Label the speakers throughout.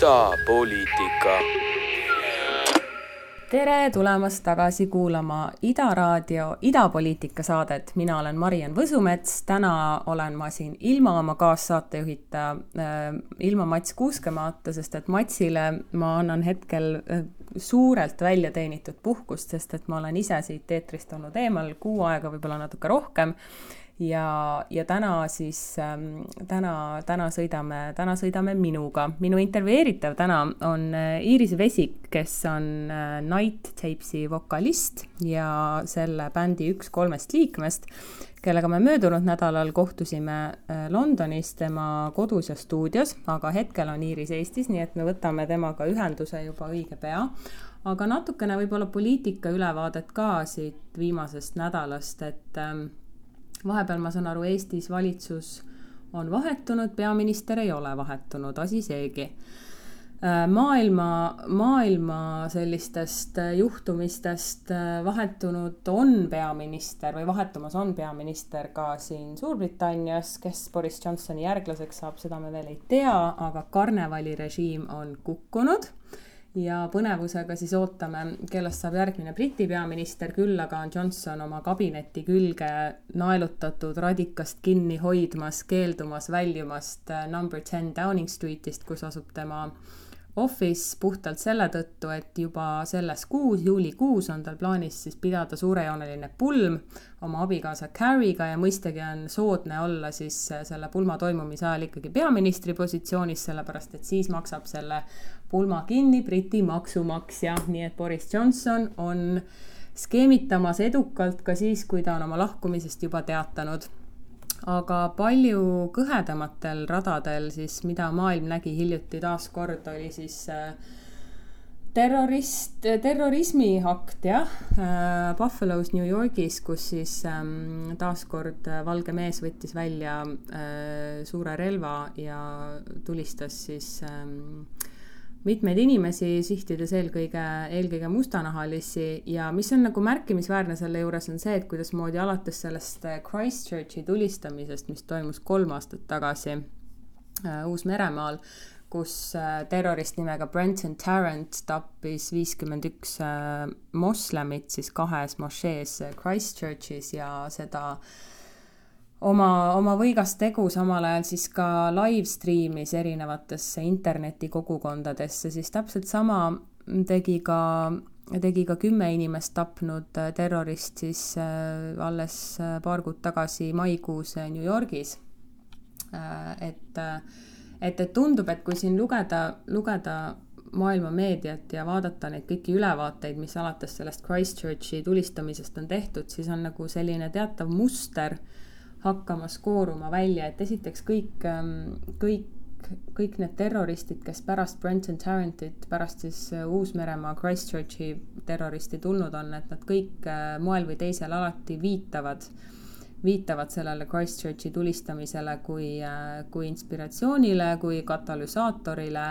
Speaker 1: idapoliitika.
Speaker 2: tere tulemast tagasi kuulama Ida Raadio idapoliitika saadet, mina olen Mariann Võsumets, täna olen ma siin ilma oma kaassaatejuhita äh,, ilma Mats Kuuskemaata, sest et Matsile ma annan hetkel äh, suurelt välja teenitud puhkust, sest et ma olen ise siit eetrist olnud eemal kuu aega, võib-olla natuke rohkem ja, ja täna siis ähm,, täna, täna sõidame, täna sõidame minuga. minu intervjueeritav täna on äh, Iiris Vesik, kes on äh, Night Tapesi vokalist ja selle bändi üks kolmest liikmest, kellega me möödunud nädalal kohtusime äh, Londonis tema kodus ja stuudios, aga hetkel on Iiris Eestis, nii et me võtame temaga ühenduse juba õige pea aga natukene võib-olla poliitika ülevaadet ka siit viimasest nädalast, et ähm, vahepeal ma saan aru, Eestis valitsus on vahetunud, peaminister ei ole vahetunud, asi seegi. Äh, maailma, maailma sellistest äh, juhtumistest äh, vahetunud on peaminister või vahetumas on peaminister ka siin Suurbritannias, kes Boris Johnsoni järglaseks saab, seda me veel ei tea, aga karnevalirežiim on kukkunud ja põnevusega siis ootame, kellest saab järgmine Briti peaminister, küll aga on Johnson oma kabineti külge naelutatud radikast kinni hoidmas, keeldumas väljumast number ten Downing Streetist, kus asub tema office puhtalt selle tõttu, et juba selles kuus, juulikuus on tal plaanis siis pidada suurejooneline pulm oma abikaasa Carrie'ga ja mõistagi on soodne olla siis selle pulma toimumise ajal ikkagi peaministri positsioonis, sellepärast et siis maksab selle pulma kinni Briti maksumaksja, nii et Boris Johnson on skeemitamas edukalt ka siis, kui ta on oma lahkumisest juba teatanud. aga palju kõhedamatel radadel siis, mida maailm nägi hiljuti taaskord, oli siis äh, terrorist, terrorismiakt jah äh,, Buffalo's New Yorgis, kus siis ähm, taaskord äh, valge mees võttis välja suure relva ja tulistas siis ähm, mitmeid inimesi, sihtides eelkõige, eelkõige mustanahalisi. Ja mis on nagu märkimisväärne selle juures, on see, et kuidasmoodi alates sellest äh, Christchurchi tulistamisest, mis toimus kolm aastat tagasi äh, Uus-Meremaal, kus äh, terrorist nimega Brenton Tarrant tappis viiskümmend üks moslemit siis kahes mošees Christchurchis ja seda äh, oma, oma võigast tegu samal ajal siis ka live stream'is erinevatesse internetikogukondadesse, siis täpselt sama tegi ka, tegi ka kümme inimest tapnud terrorist siis äh, alles äh, paar kuud tagasi maikuus New Yorgis. Äh, et, et, et tundub, et kui siin lugeda, lugeda maailma meediat ja vaadata neid kõiki ülevaateid, mis alates sellest Christchurchi tulistamisest on tehtud, siis on nagu selline teatav muster hakkamas kooruma välja, et esiteks kõik, ähm, kõik, kõik need terroristid, kes pärast Brenton Tarrantit, pärast siis äh, Uus-Meremaa Christchurchi terroristi tulnud on, et nad kõik äh, moel või teisel alati viitavad, viitavad sellele Christchurchi tulistamisele kui, äh, kui inspiratsioonile, kui katalüsaatorile,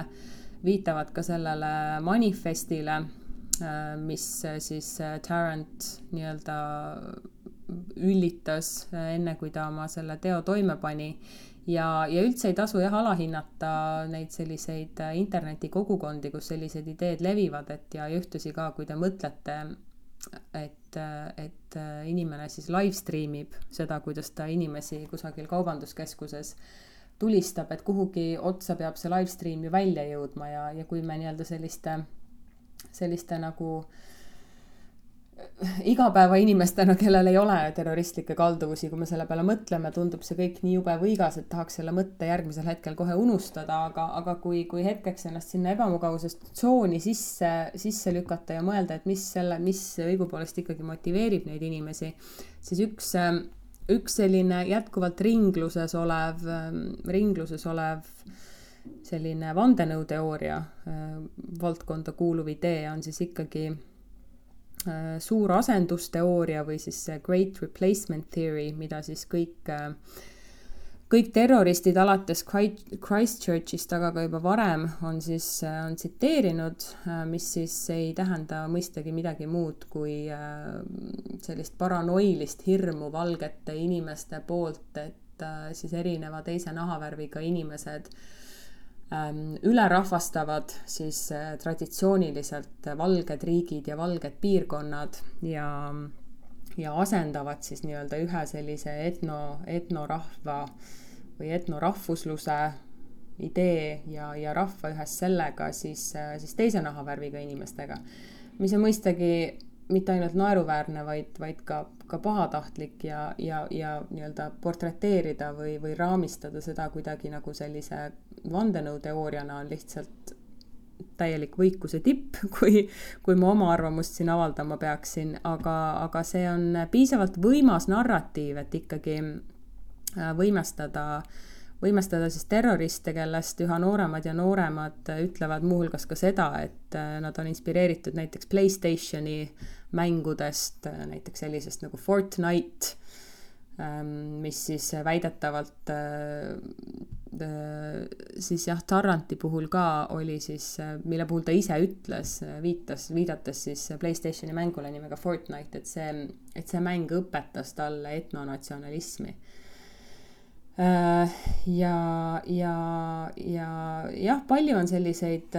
Speaker 2: viitavad ka sellele manifestile, mis siis Tarrant nii-öelda üllitas äh, enne, kui ta oma selle teo toime pani. ja, ja üldse ei tasu jah alahinnata neid selliseid äh, internetikogukondi, kus sellised ideed levivad, et ja ühtlasi ka, kui te mõtlete, et, äh, et inimene siis live stream ib seda, kuidas ta inimesi kusagil kaubanduskeskuses tulistab, et kuhugi otsa peab see live stream ju välja jõudma ja, ja kui me nii-öelda selliste, selliste nagu äh, igapäevainimestena, kellel ei ole terroristlikke kalduvusi, kui me selle peale mõtleme, tundub see kõik nii jube võigas, et tahaks selle mõtte järgmisel hetkel kohe unustada, aga, aga kui, kui hetkeks ennast sinna ebamugavusest tsooni sisse, sisse lükata ja mõelda, et mis selle, mis õigupoolest ikkagi motiveerib neid inimesi, siis üks, üks selline jätkuvalt ringluses olev, ringluses olev selline vandenõuteooria valdkonda kuuluv idee on siis ikkagi suur asendusteooria või siis see Great Replacement Theory, mida siis kõik äh, kõik terroristid alates Christchurchist, aga ka juba varem on siis, on tsiteerinud, mis siis ei tähenda mõistagi midagi muud kui äh, sellist paranoilist hirmu valgete inimeste poolt, et äh, siis erineva teise nahavärviga inimesed ähm, ülerahvastavad siis äh, traditsiooniliselt valged riigid ja valged piirkonnad ja ja asendavad siis nii-öelda ühe sellise etno, etnorahva või etnorahvusluse idee ja, ja rahva ühes sellega siis, siis teise nahavärviga inimestega. mis on mõistagi mitte ainult naeruväärne, vaid, vaid ka, ka pahatahtlik ja, ja, ja nii-öelda portreteerida või, või raamistada seda kuidagi nagu sellise vandenõuteooriana on lihtsalt täielik võikuse tipp, kui, kui ma oma arvamust siin avaldama peaksin, aga, aga see on piisavalt võimas narratiiv, et ikkagi äh, võimestada, võimestada siis terroriste, kellest üha nooremad ja nooremad ütlevad muuhulgas ka seda, et äh, nad on inspireeritud näiteks Playstationi mängudest, näiteks sellisest nagu Fortnite, ähm, mis siis väidetavalt äh, Äh, siis jah, Tarranti puhul ka oli siis, äh, mille puhul ta ise ütles, äh, viitas, viidates siis Playstationi mängule nimega Fortnite, et see, et see mäng õpetas talle etnonatsionalismi. Ja, ja, ja jah, palju on selliseid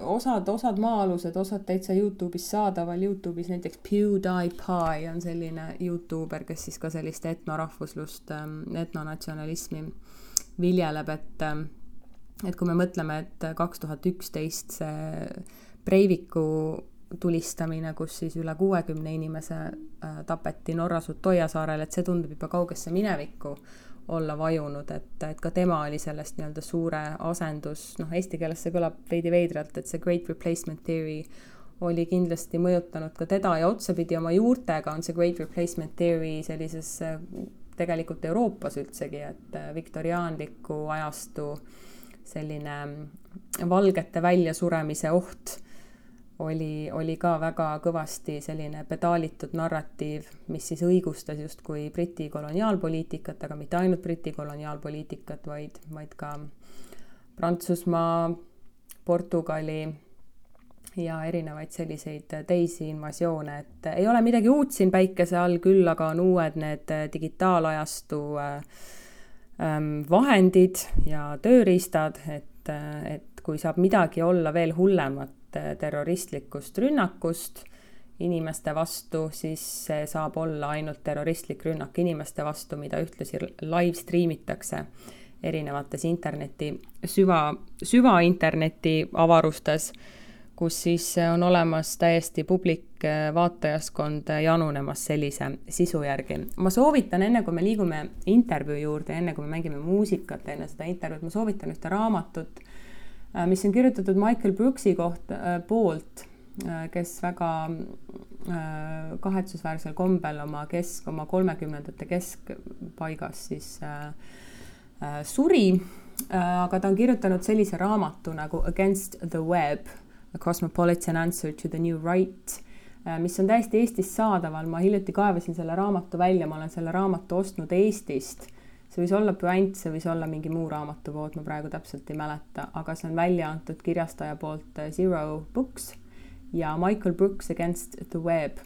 Speaker 2: osad, osad maa-alused, osad täitsa Youtube'is saadaval, Youtube'is näiteks PewDiePie on selline Youtuber, kes siis ka sellist etnorahvuslust, etnonatsionalismi viljeleb, et, et kui me mõtleme, et kaks tuhat üksteist see Breiviku tulistamine, kus siis üle kuuekümne inimese äh, tapeti Norras Utoya saarel, et see tundub juba kaugesse minevikku olla vajunud, et, et ka tema oli sellest nii-öelda suure asendus, noh, eesti keeles see kõlab veidi veidralt, et see great replacement theory oli kindlasti mõjutanud ka teda ja otsapidi oma juurtega on see great replacement theory sellises tegelikult Euroopas üldsegi, et äh, viktoriaanliku ajastu selline mm, valgete väljasuremise oht oli, oli ka väga kõvasti selline pedaalitud narratiiv, mis siis õigustas justkui Briti koloniaalpoliitikat, aga mitte ainult Briti koloniaalpoliitikat, vaid, vaid ka Prantsusmaa, Portugali ja erinevaid selliseid teisi invasioone, et ei ole midagi uut siin päikese all, küll aga on uued need digitaalajastu äh, ähm, vahendid ja tööriistad, et, et kui saab midagi olla veel hullemat terroristlikust rünnakust inimeste vastu, siis see saab olla ainult terroristlik rünnak inimeste vastu, mida ühtlasi live stream itakse erinevates interneti, süva, süvainterneti avarustes kus siis on olemas täiesti publik äh, vaatajaskond äh, janunemas sellise sisu järgi. ma soovitan, enne kui me liigume intervjuu juurde, enne kui me mängime muusikat enne seda intervjuud, ma soovitan ühte raamatut, äh, mis on kirjutatud Michael Brooksi kohta, poolt, kes väga kahetsusväärsel kombel oma kesk, oma kolmekümnendate keskpaigas siis suri, aga ta on kirjutanud sellise raamatu nagu Against the Web A Cosmopolitan Answer to the New Right, äh, mis on täiesti Eestis saadaval, ma hiljuti kaevasin selle raamatu välja, ma olen selle raamatu ostnud Eestist. See võis olla Puänt, see võis olla mingi muu raamatupood, ma praegu täpselt ei mäleta, aga see on välja antud kirjastaja poolt äh, Zero Books ja Michael Brooks Against the Web.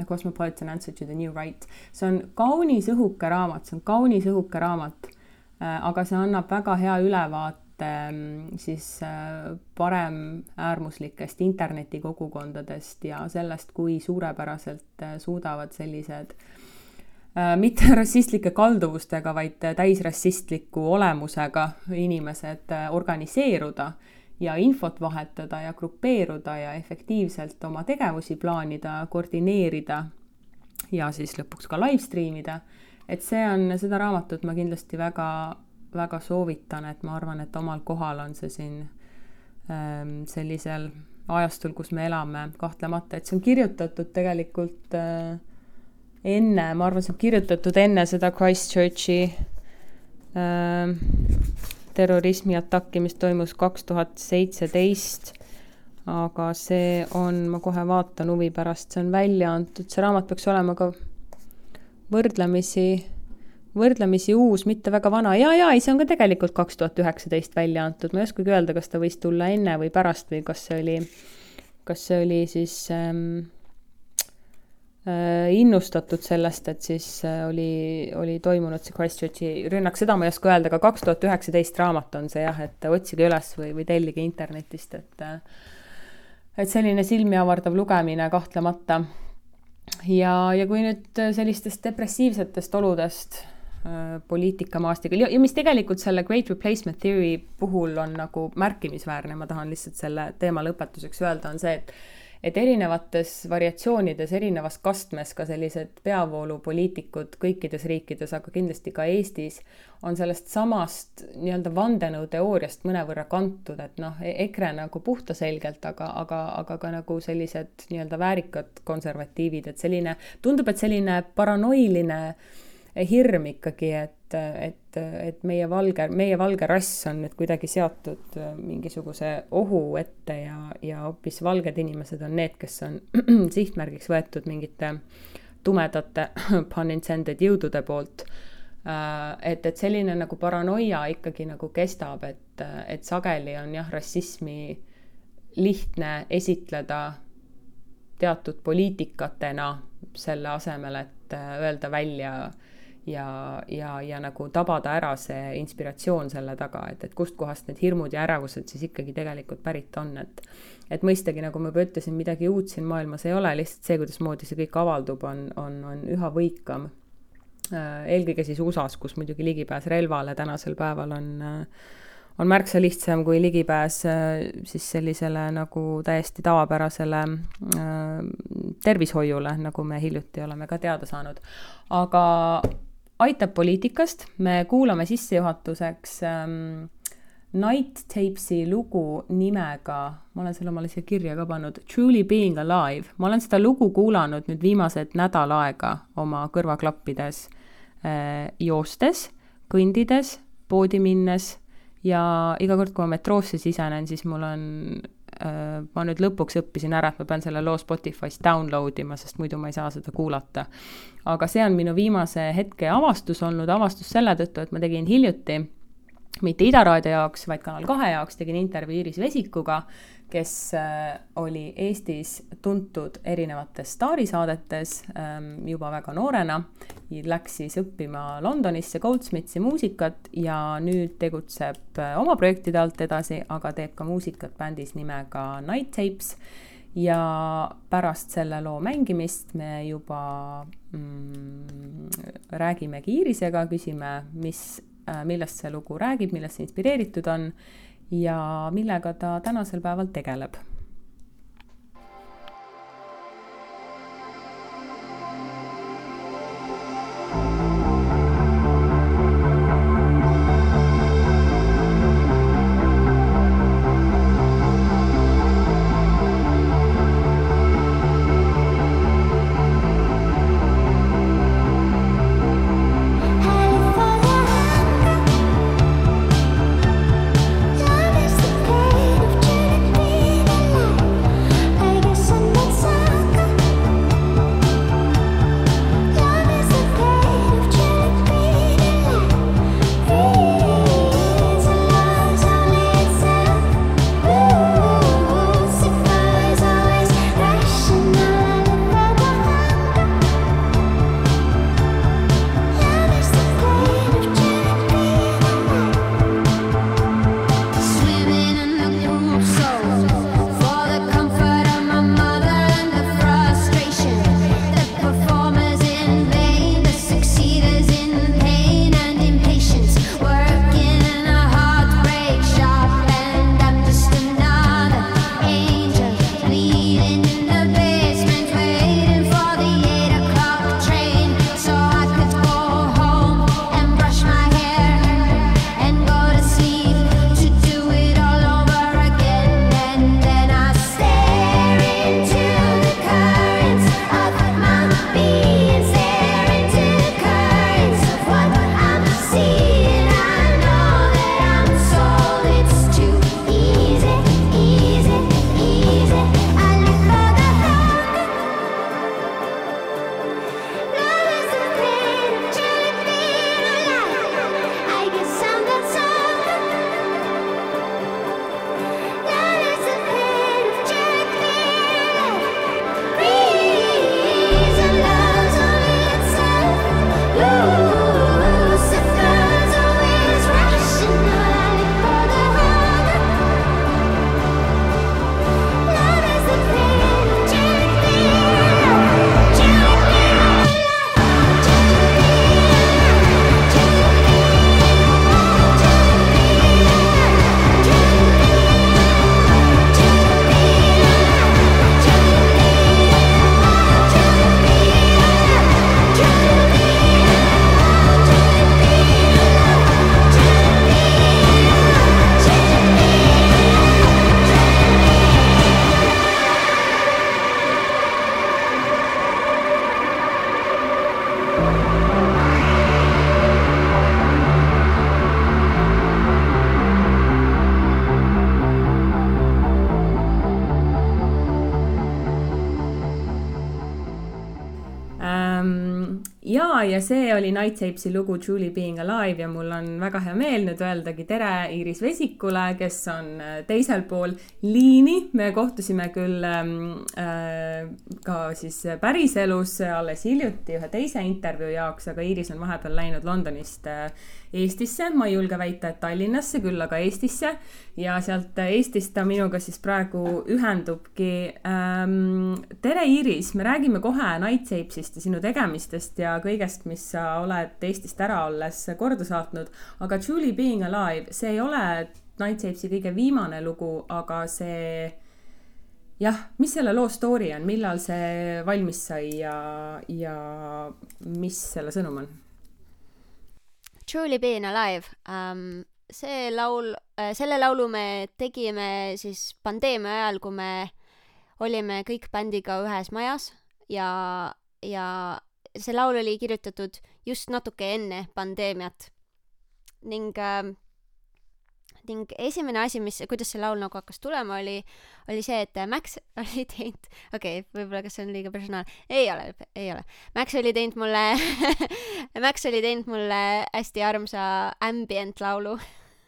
Speaker 2: A Cosmopolitan Answer to the New Right. see on kaunis õhuke raamat, see on kaunis õhuke raamat, äh, aga see annab väga hea ülevaate Ähm, siis äh, paremäärmuslikest internetikogukondadest ja sellest, kui suurepäraselt suudavad sellised äh, mitte rassistlike kalduvustega, vaid täisrassistliku olemusega inimesed organiseeruda ja infot vahetada ja grupeeruda ja efektiivselt oma tegevusi plaanida, koordineerida ja siis lõpuks ka live stream ida. et see on, seda raamatut ma kindlasti väga väga soovitan, et ma arvan, et omal kohal on see siin ähm, sellisel ajastul, kus me elame, kahtlemata, et see on kirjutatud tegelikult äh, enne, ma arvan, see on kirjutatud enne seda Christchurchi äh, terrorismiataki, mis toimus kaks tuhat seitseteist. aga see on, ma kohe vaatan huvi pärast, see on välja antud, see raamat peaks olema ka võrdlemisi, võrdlemisi uus, mitte väga vana. Ja, ja ei, see on ka tegelikult kaks tuhat üheksateist välja antud, ma ei oskagi öelda, kas ta võis tulla enne või pärast või kas see oli, kas see oli siis ähm, Äh, innustatud sellest, et siis äh, oli, oli toimunud see Christchurchi rünnak, seda ma ei oska öelda, aga kaks tuhat üheksateist raamat on see jah, et otsige üles või, või tellige internetist, et äh, et selline silmi avardav lugemine kahtlemata. ja, ja kui nüüd sellistest depressiivsetest oludest äh, poliitikamaastikul ja, ja mis tegelikult selle Great Replacement Theory puhul on nagu märkimisväärne, ma tahan lihtsalt selle teema lõpetuseks öelda, on see, et et erinevates variatsioonides, erinevas kastmes ka sellised peavoolupoliitikud kõikides riikides, aga kindlasti ka Eestis, on sellest samast nii-öelda vandenõuteooriast mõnevõrra kantud, et noh, e-, EKRE nagu puhtaselgelt, aga, aga, aga ka nagu sellised nii-öelda väärikad konservatiivid, et selline, tundub, et selline paranoiline hirm ikkagi, et et, et, meie valge, meie valge rass on nüüd kuidagi seatud äh, mingisuguse ohu ette ja, ja hoopis valged inimesed on need, kes on sihtmärgiks võetud mingite tumedate, pun intended, jõudude poolt. Äh, et, et selline nagu paranoia ikkagi nagu kestab, et, et sageli on jah, rassismi lihtne esitleda teatud poliitikatena selle asemel, et äh, öelda välja äh, ja, ja, ja nagu tabada ära see inspiratsioon selle taga, et, et kustkohast need hirmud ja ärevused siis ikkagi tegelikult pärit on, et et mõistagi, nagu ma juba ütlesin, midagi uut siin maailmas ei ole, lihtsalt see, kuidasmoodi see kõik avaldub, on, on, on üha võikam. Äh, eelkõige siis USA-s, kus muidugi ligipääs relvale tänasel päeval on on märksa lihtsam kui ligipääs äh, siis sellisele nagu täiesti tavapärasele äh, tervishoiule, nagu me hiljuti oleme ka teada saanud. aga aitab poliitikast, me kuulame sissejuhatuseks ähm, Night Tapesi lugu nimega, ma olen selle omale siia kirja ka pannud, Truly Being Alive. ma olen seda lugu kuulanud nüüd viimased nädal aega oma kõrvaklappides äh, joostes, kõndides, poodi minnes ja iga kord, kui ma metroosse sisenen, siis mul on ma nüüd lõpuks õppisin ära, et ma pean selle loo Spotify's download ima, sest muidu ma ei saa seda kuulata. aga see on minu viimase hetke avastus olnud, avastus selle tõttu, et ma tegin hiljuti mitte Ida raadio jaoks, vaid Kanal kahe jaoks tegin intervjuu Iris Vesikuga, kes äh, oli Eestis tuntud erinevates staarisaadetes ähm, juba väga noorena. Läks siis õppima Londonisse Goldsmithi muusikat ja nüüd tegutseb äh, oma projektide alt edasi, aga teeb ka muusikat bändis nimega Night Tapes ja pärast selle loo mängimist me juba mm, räägimegi Iirisega, küsime, mis Äh, millest see lugu räägib, millest see inspireeritud on ja millega ta tänasel päeval tegeleb oli Nightshapesi lugu Truly Being Alive ja mul on väga hea meel nüüd öeldagi tere Iiris Vesikule, kes on äh, teisel pool liini. me kohtusime küll ähm, äh, ka siis päriselus alles hiljuti ühe teise intervjuu jaoks, aga Iiris on vahepeal läinud Londonist äh, Eestisse, ma ei julge väita, et Tallinnasse, küll aga Eestisse. Ja sealt Eestist ta minuga siis praegu ühendubki. Ähm,. tere, Iiris, me räägime kohe Nightshapesist ja sinu tegemistest ja kõigest, mis sa oled Eestist ära olles korda saatnud, aga Truly Being Alive, see ei ole Nightshapesi kõige viimane lugu, aga see jah, mis selle loo story on, millal see valmis sai ja, ja mis selle sõnum on?
Speaker 1: Truly Being Alive um,, see laul äh,, selle laulu me tegime siis pandeemia ajal, kui me olime kõik bändiga ühes majas ja, ja see laul oli kirjutatud just natuke enne pandeemiat. ning äh, ning esimene asi, mis, kuidas see laul nagu hakkas tulema, oli, oli see, et Max oli teinud, okei okay,, võib-olla kas see on liiga personaalne, ei ole, ei ole. Max oli teinud mulle Max oli teinud mulle hästi armsa ambient laulu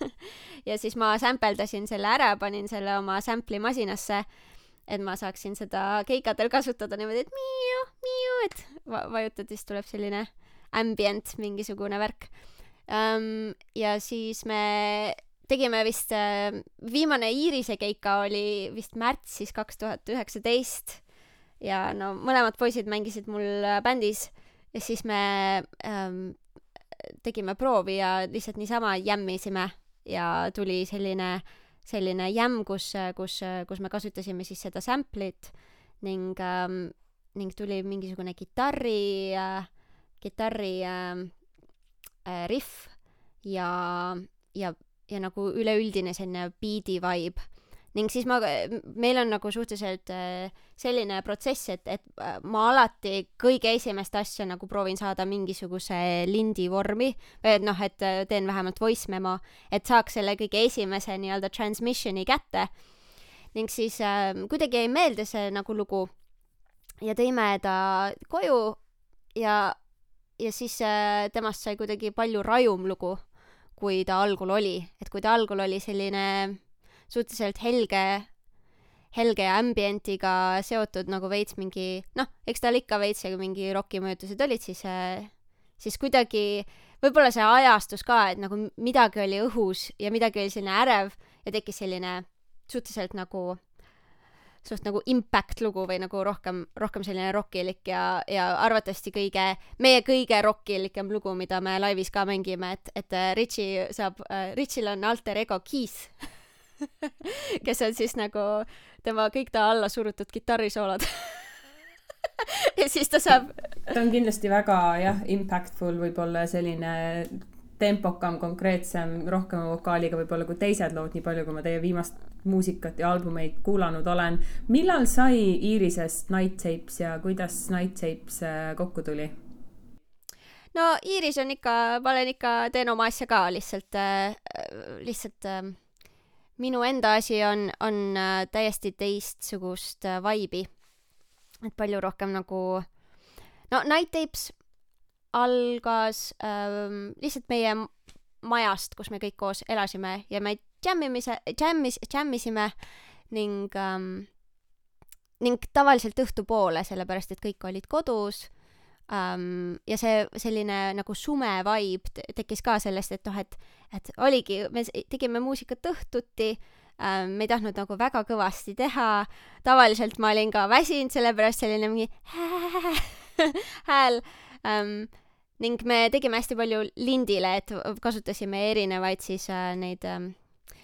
Speaker 1: ja siis ma sampledasin selle ära, panin selle oma sample'i masinasse, et ma saaksin seda keikadel kasutada niimoodi, et miiu, miiu, et vajutad, siis tuleb selline ambient mingisugune värk um,. ja siis me tegime vist äh,, viimane Iirise keika oli vist märtsis kaks tuhat üheksateist. Ja no mõlemad poisid mängisid mul äh, bändis. Ja siis me ähm, tegime proovi ja lihtsalt niisama jämmisime. Ja tuli selline, selline jämm, kus, kus, kus me kasutasime siis seda sample'it ning ähm,, ning tuli mingisugune kitarri äh,, kitarri äh, äh, riff. Ja, ja ja nagu üleüldine selline beat'i vibe. ning siis ma, meil on nagu suhteliselt äh, selline protsess, et, et äh, ma alati kõige esimest asja nagu proovin saada mingisuguse lindi vormi, et noh, et äh, teen vähemalt voice memo, et saaks selle kõige esimese nii-öelda transmission'i kätte. ning siis äh, kuidagi jäi meelde see nagu lugu ja tõime ta koju ja, ja siis äh, temast sai kuidagi palju rajum lugu kui ta algul oli, et kui ta algul oli selline suhteliselt helge, helge ambientiga seotud nagu veits mingi, noh, eks tal ikka veits mingi rokimõjutused olid, siis, siis kuidagi võib-olla see ajastus ka, et nagu midagi oli õhus ja midagi oli selline ärev ja tekkis selline suhteliselt nagu suht nagu impact lugu või nagu rohkem, rohkem selline rockilik ja, ja arvatavasti kõige, meie kõige rockilikem lugu, mida me laivis ka mängime, et, et äh, Richie saab äh,, Richil on alter ego Keith kes on siis nagu tema kõik ta alla surutud kitarrisoolod ja siis ta saab.
Speaker 2: ta on kindlasti väga jah, impactful võib-olla selline tempokam, konkreetsem, rohkema vokaaliga võib-olla kui teised lood, nii palju kui ma teie viimast muusikat ja albumeid kuulanud olen. millal sai Iirisest Nightshapes ja kuidas Nightshapes äh, kokku tuli?
Speaker 1: no Iiris on ikka, ma olen ikka, teen oma asja ka lihtsalt äh,, lihtsalt äh, minu enda asi on, on täiesti teistsugust vibe'i. et palju rohkem nagu, no Nighttapes algas ähm, lihtsalt meie majast, kus me kõik koos elasime ja me džämmimise, džämmis, džämmisime ning ähm,, ning tavaliselt õhtupoole, sellepärast et kõik olid kodus ähm,. ja see selline nagu sume vibe tekkis ka sellest, et noh, et, et oligi, me tegime muusikat õhtuti ähm,, me ei tahtnud nagu väga kõvasti teha. tavaliselt ma olin ka väsinud, sellepärast selline mingi hääl ähm, ning me tegime hästi palju lindile, et kasutasime erinevaid siis äh, neid äh,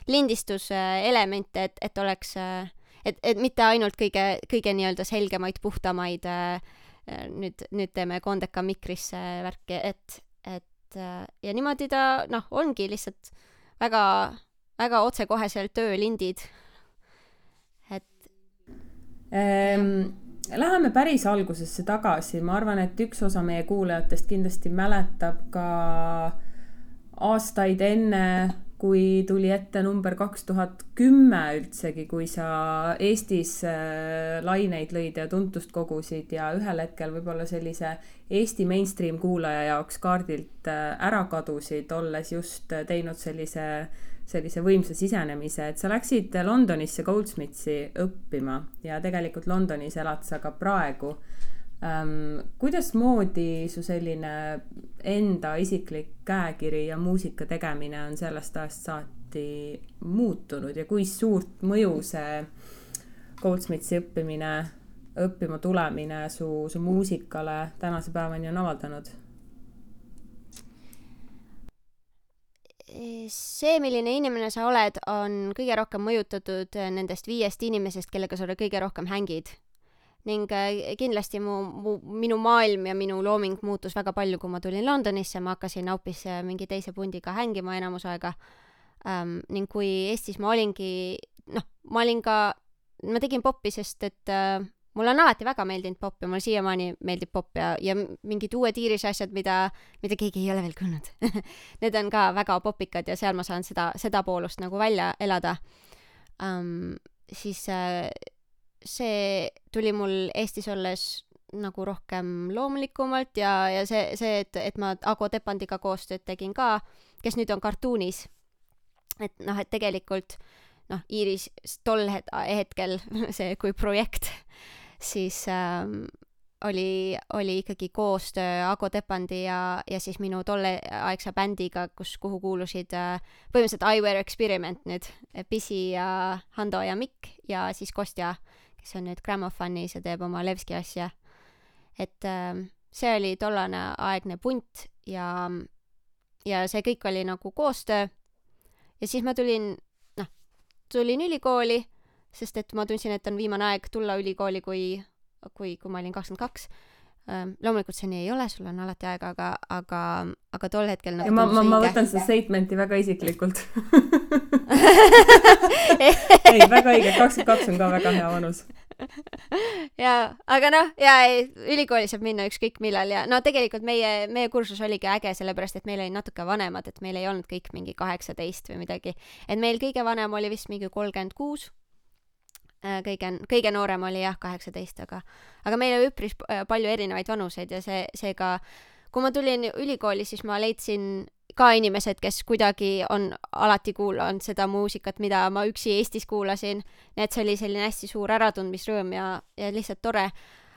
Speaker 1: lindistuselemente, et, et oleks äh,, et, et mitte ainult kõige, kõige nii-öelda selgemaid, puhtamaid äh, äh, nüüd, nüüd teeme Kondeka mikrisse värki, et, et äh, ja niimoodi ta noh, ongi lihtsalt väga, väga otsekoheselt töölindid. et
Speaker 2: ähm Läheme päris algusesse tagasi, ma arvan, et üks osa meie kuulajatest kindlasti mäletab ka aastaid enne kui tuli ette number kaks tuhat kümme üldsegi, kui sa Eestis äh, laineid lõid ja tuntust kogusid ja ühel hetkel võib-olla sellise Eesti mainstream kuulaja jaoks kaardilt äh, ära kadusid, olles just äh, teinud sellise, sellise võimsa sisenemise, et sa läksid Londonisse Goldsmithi õppima ja tegelikult Londonis elad sa ka praegu ähm,. kuidasmoodi su selline enda isiklik käekiri ja muusika tegemine on sellest ajast saati muutunud ja kui suurt mõju see Goldsmithi õppimine, õppima tulemine su, su muusikale tänase päevani on avaldanud?
Speaker 1: See, milline inimene sa oled, on kõige rohkem mõjutatud nendest viiest inimesest, kellega sa kõige rohkem hängid ning äh, kindlasti mu, mu, minu maailm ja minu looming muutus väga palju, kui ma tulin Londonisse, ma hakkasin hoopis äh, mingi teise pundiga hängima enamus aega ähm,. ning kui Eestis ma olingi, noh, ma olin ka, ma tegin popi, sest et äh, mulle on alati väga meeldinud popp ja mulle siiamaani meeldib popp ja, ja mingid uued Iirise asjad, mida, mida keegi ei ole veel kuulnud Need on ka väga popikad ja seal ma saan seda, seda poolust nagu välja elada um,. siis äh, see tuli mul Eestis olles nagu rohkem loomulikumalt ja, ja see, see, et, et ma Ago Tepandiga koostööd tegin ka, kes nüüd on Cartoonis. et noh, et tegelikult noh, Iiris tol hetkel see kui projekt, siis ähm, oli, oli ikkagi koostöö Ago Tepandi ja, ja siis minu tolleaegse bändiga, kus, kuhu kuulusid äh, põhimõtteliselt Were Experiment nüüd, Pisi ja Hando ja Mikk ja siis Kostja kes on nüüd Grammofonis ja teeb oma Levski asja. et äh, see oli tollane aegne punt ja, ja see kõik oli nagu koostöö. ja siis ma tulin, noh, tulin ülikooli, sest et ma tundsin, et on viimane aeg tulla ülikooli, kui, kui, kui ma olin kakskümmend kaks. Loomulikult see nii ei ole, sul on alati aega, aga, aga, aga tol hetkel nagu
Speaker 2: ma, ma, ma võtan seda statement'i väga isiklikult. Ei, väga õige, kakskümmend kaks on ka väga hea vanus.
Speaker 1: jaa, aga noh, jaa, ei, ülikooli saab minna ükskõik millal ja no tegelikult meie, meie kursus oligi äge, sellepärast et meil olid natuke vanemad, et meil ei olnud kõik mingi kaheksateist või midagi. et meil kõige vanem oli vist mingi kolmkümmend kuus kõige, kõige noorem oli jah, kaheksateist, aga, aga meil oli üpris äh, palju erinevaid vanuseid ja see, seega kui ma tulin ülikooli, siis ma leidsin ka inimesed, kes kuidagi on alati kuulanud seda muusikat, mida ma üksi Eestis kuulasin. nii et see oli selline hästi suur äratundmisrõõm ja, ja lihtsalt tore.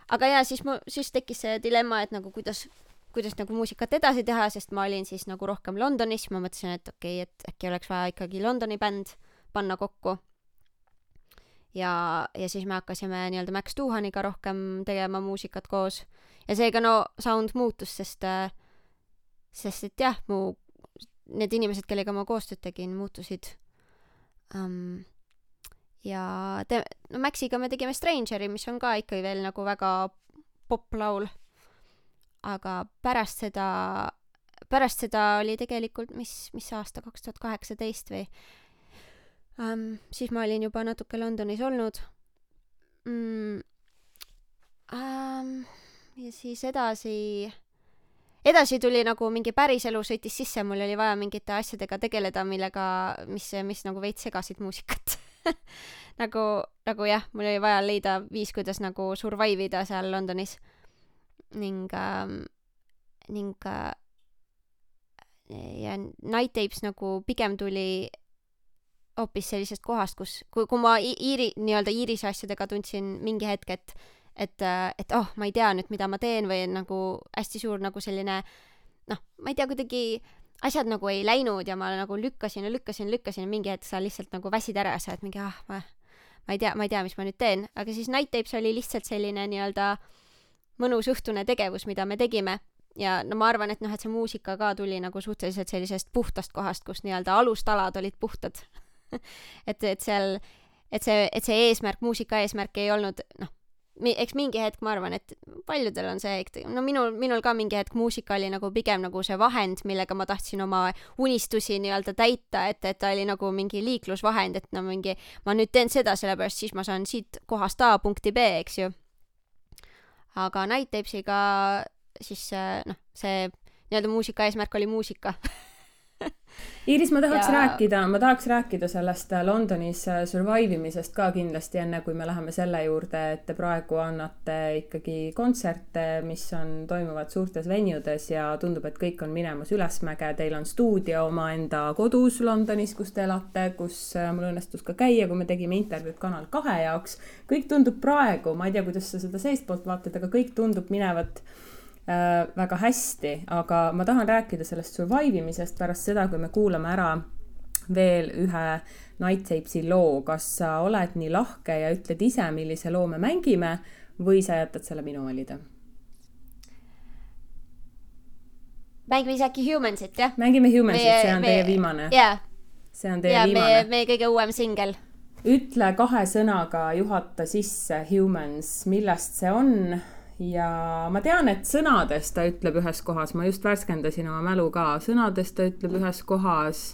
Speaker 1: aga ja siis mu, siis tekkis see dilemma, et nagu kuidas, kuidas nagu muusikat edasi teha, sest ma olin siis nagu rohkem Londonis, ma mõtlesin, et okei okay,, et äkki oleks vaja ikkagi Londoni bänd panna kokku ja, ja siis me hakkasime nii-öelda Max Tuhaniga rohkem tegema muusikat koos ja seega no sound muutus, sest, äh, sest et jah, mu, need inimesed, kellega ma koostööd tegin, muutusid um,. ja te-, no Maxiga me tegime Strangeri, mis on ka ikkagi veel nagu väga poplaul. aga pärast seda, pärast seda oli tegelikult, mis, mis aasta, kaks tuhat kaheksateist või um,. siis ma olin juba natuke Londonis olnud mm,. Um, ja siis edasi, edasi tuli nagu mingi päriselu sõitis sisse, mul oli vaja mingite asjadega tegeleda, millega, mis, mis nagu veits segasid muusikat nagu, nagu jah, mul oli vaja leida viis, kuidas nagu survive ida seal Londonis. ning ähm,, ning äh, ja Night Tapes nagu pigem tuli hoopis sellisest kohast, kus, kui, kui ma Iiri, nii-öelda Iirise asjadega tundsin mingi hetk, et et, et oh, ma ei tea nüüd, mida ma teen või nagu hästi suur nagu selline noh, ma ei tea, kuidagi asjad nagu ei läinud ja ma nagu lükkasin ja lükkasin, lükkasin ja mingi hetk sa lihtsalt nagu väsid ära ja sa oled mingi ah, ma, ma ei tea, ma ei tea, mis ma nüüd teen, aga siis Night Tapes oli lihtsalt selline nii-öelda mõnus õhtune tegevus, mida me tegime. Ja no ma arvan, et noh, et see muusika ka tuli nagu suhteliselt sellisest puhtast kohast, kus nii-öelda alustalad olid puhtad et, et seal, et see, et see eesmärk, muusika eesmärk ei olnud, noh, eks mingi hetk ma arvan, et paljudel on see, no minul, minul ka mingi hetk muusika oli nagu pigem nagu see vahend, millega ma tahtsin oma unistusi nii-öelda täita, et, et ta oli nagu mingi liiklusvahend, et no mingi, ma nüüd teen seda, sellepärast siis ma saan siit kohast A punkti B, eks ju. aga Night Tapesiga siis noh, see nii-öelda muusika eesmärk oli muusika
Speaker 2: Iiris, ma tahaks
Speaker 1: Ja-
Speaker 2: rääkida, ma tahaks rääkida sellest äh, Londonis äh, survive imisest ka kindlasti, enne kui me läheme selle juurde, et te praegu annate ikkagi kontserte, mis on, toimuvad suurtes venudes ja tundub, et kõik on minemas ülesmäge. Teil on stuudio omaenda kodus Londonis, kus te elate, kus äh, mul õnnestus ka käia, kui me tegime intervjuud Kanal kahe jaoks. kõik tundub praegu, ma ei tea, kuidas sa seda seestpoolt vaatad, aga kõik tundub minevat väga hästi, aga ma tahan rääkida sellest survive imisest pärast seda, kui me kuulame ära veel ühe Night Tapes'i loo. kas sa oled nii lahke ja ütled ise, millise loo me mängime või sa jätad selle minu valida?
Speaker 1: mängime siis äkki Humansit, jah?
Speaker 2: mängime Humansit, see on
Speaker 1: meie-
Speaker 2: teie viimane.
Speaker 1: jaa,
Speaker 2: see on teie
Speaker 1: meie,
Speaker 2: viimane.
Speaker 1: meie kõige uuem singel.
Speaker 2: ütle kahe sõnaga, juhata sisse Humans, millest see on ja ma tean, et sõnades ta ütleb ühes kohas, ma just värskendasin oma mälu ka, sõnades ta ütleb ühes kohas,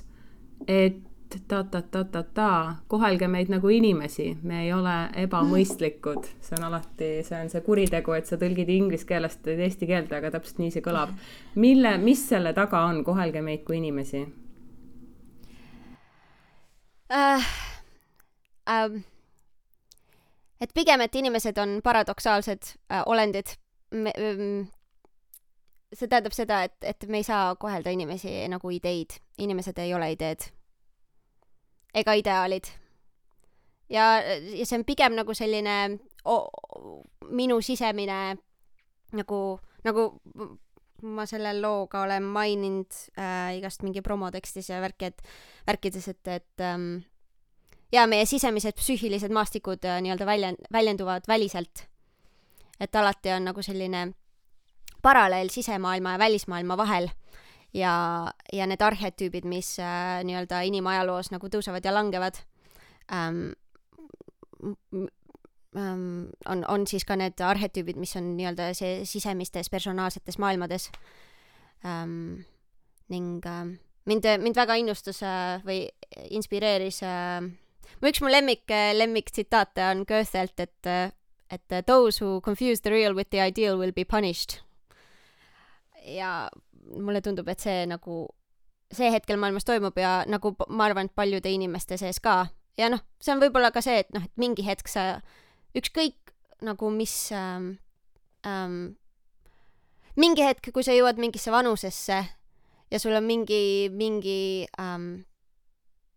Speaker 2: et ta-ta-ta-ta-ta, kohelge meid nagu inimesi, me ei ole ebamõistlikud. see on alati, see on see kuritegu, et sa tõlgid inglise keelest eesti keelde, aga täpselt nii see kõlab. mille, mis selle taga on, kohelge meid kui inimesi?
Speaker 1: äh, ähm, et pigem, et inimesed on paradoksaalsed äh, olendid. Ähm, see tähendab seda, et, et me ei saa kohelda inimesi nagu ideid. inimesed ei ole ideed ega ideaalid. ja, ja see on pigem nagu selline o, minu sisemine nagu, nagu ma selle looga olen maininud äh, igast mingi promotekstis ja värki, et värkides, et, et ähm, ja meie sisemised psüühilised maastikud äh, nii-öelda väljend-, väljenduvad väliselt. et alati on nagu selline paralleel sisemaailma ja välismaailma vahel ja, ja need arhetüübid, mis äh, nii-öelda inimajaloos nagu tõusevad ja langevad ähm,, ähm, on, on siis ka need arhetüübid, mis on nii-öelda see sisemistes personaalsetes maailmades ähm,. ning ähm, mind, mind väga innustas äh, või inspireeris äh, üks mu lemmik, lemmiktsitaate on Goethelt, et, et those who confuse the real with the ideal will be punished. ja mulle tundub, et see nagu, see hetkel maailmas toimub ja nagu ma arvan, et paljude inimeste sees ka. ja noh, see on võib-olla ka see, et noh, et mingi hetk sa, ükskõik nagu mis ähm, ähm, mingi hetk, kui sa jõuad mingisse vanusesse ja sul on mingi, mingi ähm,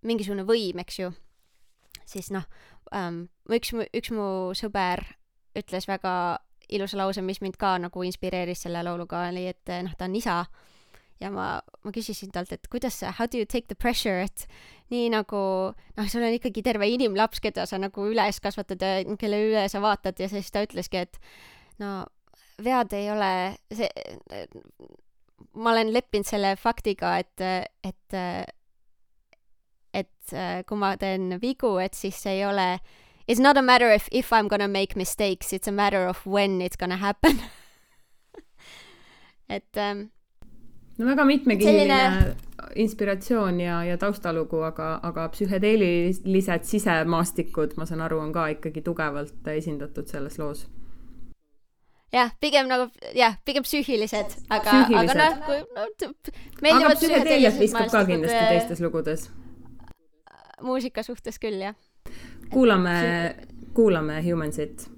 Speaker 1: mingisugune võim, eks ju, siis noh ähm,, üks üks mu sõber ütles väga ilusa lause, mis mind ka nagu inspireeris selle lauluga, oli, et noh, ta on isa. Ja ma, ma küsisin talt, et kuidas how do you take the pressure, et nii nagu noh, sul on ikkagi terve inimlaps, keda sa nagu üles kasvatad ja kelle üle sa vaatad. Ja siis ta ütleski, et no vead ei ole see, ma olen leppinud selle faktiga, et, et et äh, kui ma teen vigu, et siis ei ole It's not a matter of if I m gonna make mistakes, it's a matter of when it's gonna happen et ähm,
Speaker 2: no väga mitmekihiline
Speaker 1: Selline-
Speaker 2: inspiratsioon ja, ja taustalugu, aga, aga psühhedeelilised sisemaastikud, ma saan aru, on ka ikkagi tugevalt esindatud selles loos.
Speaker 1: jah, pigem nagu jah, pigem psüühilised, aga, aga noh, kui no, meeldivad
Speaker 2: psühhedeeliat viskab ka kindlasti teistes lugudes.
Speaker 1: Muusika suhtes küll jah.
Speaker 2: kuulame, kuulame Humansit.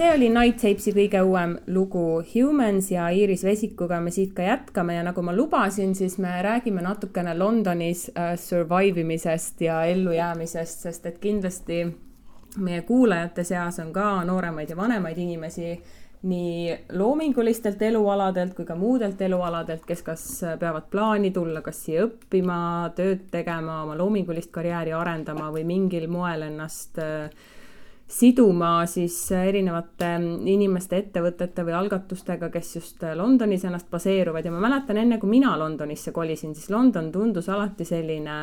Speaker 2: See oli Night Tapesi kõige uuem lugu Humans ja Iiris Vesikuga me siit ka jätkame ja nagu ma lubasin, siis me räägime natukene Londonis äh, survive imisest ja ellujäämisest, sest et kindlasti meie kuulajate seas on ka nooremaid ja vanemaid inimesi nii loomingulistelt elualadelt kui ka muudelt elualadelt, kes kas peavad plaani tulla kas siia õppima, tööd tegema, oma loomingulist karjääri arendama või mingil moel ennast äh, siduma siis erinevate inimeste, ettevõtete või algatustega, kes just Londonis ennast baseeruvad ja ma mäletan enne, kui mina Londonisse kolisin, siis London tundus alati selline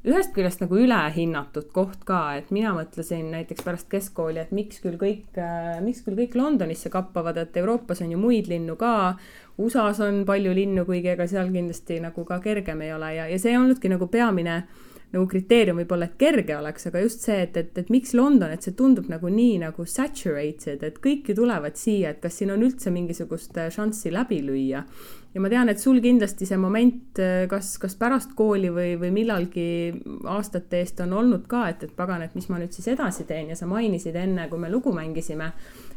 Speaker 2: ühest küljest nagu ülehinnatud koht ka, et mina mõtlesin näiteks pärast keskkooli, et miks küll kõik, miks küll kõik Londonisse kappavad, et Euroopas on ju muid linnu ka. USA-s on palju linnu, kuigi ega seal kindlasti nagu ka kergem ei ole ja, ja see olnudki nagu peamine nagu kriteerium võib-olla, et kerge oleks, aga just see, et, et, et miks London, et see tundub nagu nii nagu saturated, et kõik ju tulevad siia, et kas siin on üldse mingisugust šanssi läbi lüüa ja ma tean, et sul kindlasti see moment, äh, kas, kas pärast kooli või, või millalgi aastate eest on olnud ka, et, et pagan, et mis ma nüüd siis edasi teen ja sa mainisid enne, kui me lugu mängisime,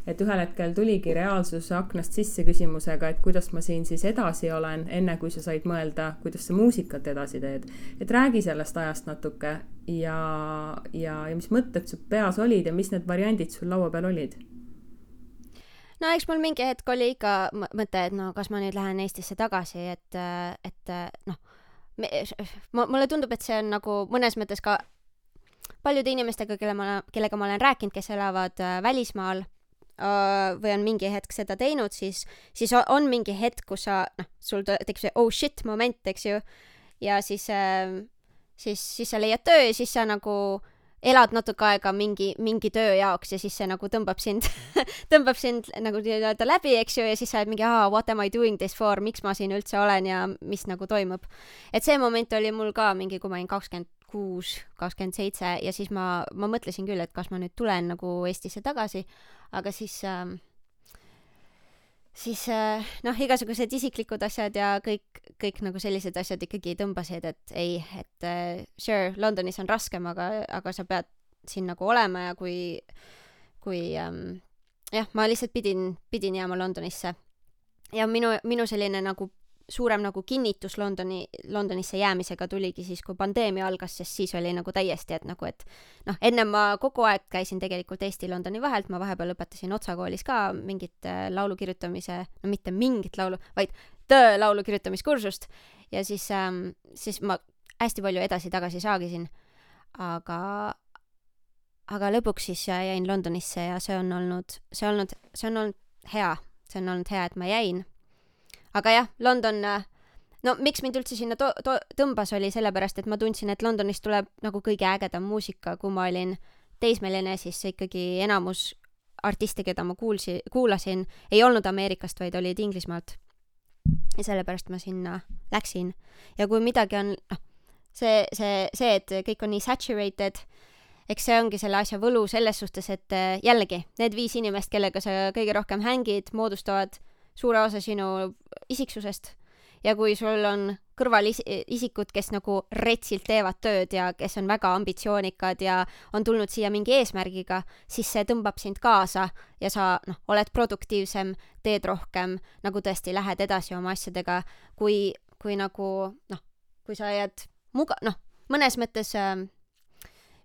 Speaker 2: et ühel hetkel tuligi reaalsus aknast sisse küsimusega, et kuidas ma siin siis edasi olen, enne kui sa said mõelda, kuidas sa muusikat edasi teed. et räägi sellest ajast natuke ja, ja, ja mis mõtted su peas olid ja mis need variandid sul laua peal olid
Speaker 1: no eks mul mingi hetk oli ikka mõte, et no kas ma nüüd lähen Eestisse tagasi, et, et noh, mulle tundub, et see on nagu mõnes mõttes ka paljude inimestega, kelle ma, kellega ma olen rääkinud, kes elavad äh, välismaal äh, või on mingi hetk seda teinud, siis, siis on mingi hetk, kus sa, noh, sul tekib see oh shit moment, eks ju, ja siis, äh, siis, siis sa leiad töö ja siis sa nagu elad natuke aega mingi, mingi töö jaoks ja siis see nagu tõmbab sind tõmbab sind nagu nii-öelda läbi, eks ju, ja siis sa oled mingi, aa, what am I doing this for, miks ma siin üldse olen ja mis nagu toimub. et see moment oli mul ka mingi, kui ma olin kakskümmend kuus, kakskümmend seitse ja siis ma, ma mõtlesin küll, et kas ma nüüd tulen nagu Eestisse tagasi, aga siis äh, siis äh, noh, igasugused isiklikud asjad ja kõik, kõik nagu sellised asjad ikkagi tõmbasid, et ei, et uh, sure, Londonis on raskem, aga, aga sa pead siin nagu olema ja kui, kui um, jah, ma lihtsalt pidin, pidin jääma Londonisse. ja minu, minu selline nagu suurem nagu kinnitus Londoni, Londonisse jäämisega tuligi siis, kui pandeemia algas, sest siis oli nagu täiesti, et nagu, et noh, ennem ma kogu aeg käisin tegelikult Eesti-Londoni vahelt, ma vahepeal õpetasin Otsa koolis ka mingit äh, laulu kirjutamise, no mitte mingit laulu, vaid töö laulu kirjutamiskursust. Ja siis ähm,, siis ma hästi palju edasi-tagasi saagisin. aga, aga lõpuks siis jäin Londonisse ja see on olnud, see olnud, see on olnud hea, see on olnud hea, et ma jäin aga jah, London, äh, no miks mind üldse sinna to-, to-, tõmbas, oli sellepärast, et ma tundsin, et Londonist tuleb nagu kõige ägedam muusika, kui ma olin teismeline, siis ikkagi enamus artiste, keda ma kuulsi-, kuulasin, ei olnud Ameerikast, vaid olid Inglismaalt. ja sellepärast ma sinna läksin. ja kui midagi on, noh, see, see, see, et kõik on nii saturated, eks see ongi selle asja võlu selles suhtes, et äh, jällegi, need viis inimest, kellega sa kõige rohkem hängid, moodustavad suure osa sinu isiksusest. Ja kui sul on kõrval is isikud, kes nagu retsilt teevad tööd ja kes on väga ambitsioonikad ja on tulnud siia mingi eesmärgiga, siis see tõmbab sind kaasa ja sa noh, oled produktiivsem, teed rohkem, nagu tõesti lähed edasi oma asjadega, kui, kui nagu noh, kui sa jääd muga-, noh, mõnes mõttes äh,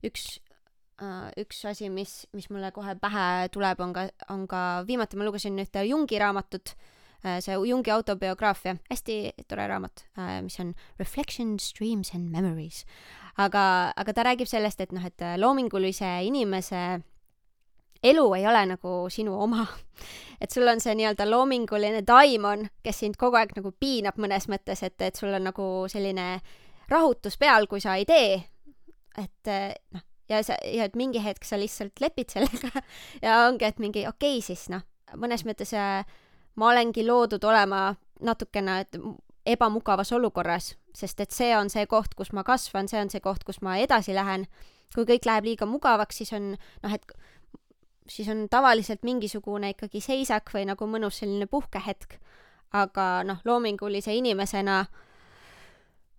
Speaker 1: üks üks asi, mis, mis mulle kohe pähe tuleb, on ka, on ka, viimati ma lugesin ühte Jungi raamatut äh,, Äh, see Jungi autobiograafia, hästi tore raamat, äh, mis on Reflections, Dreams and Memories. aga, aga ta räägib sellest, et noh, et äh, loomingulise inimese elu ei ole nagu sinu oma. et sul on see nii-öelda loominguline daimon, kes sind kogu aeg nagu piinab mõnes mõttes, et, et sul on nagu selline rahutus peal, kui sa ei tee. et noh, ja sa, ja et mingi hetk sa lihtsalt lepid sellega ja ongi, et mingi okei okay, siis noh, mõnes mõttes äh, ma olengi loodud olema natukene ebamugavas olukorras, sest et see on see koht, kus ma kasvan, see on see koht, kus ma edasi lähen. kui kõik läheb liiga mugavaks, siis on noh, et siis on tavaliselt mingisugune ikkagi seisak või nagu mõnus selline puhkehetk. aga noh, loomingulise inimesena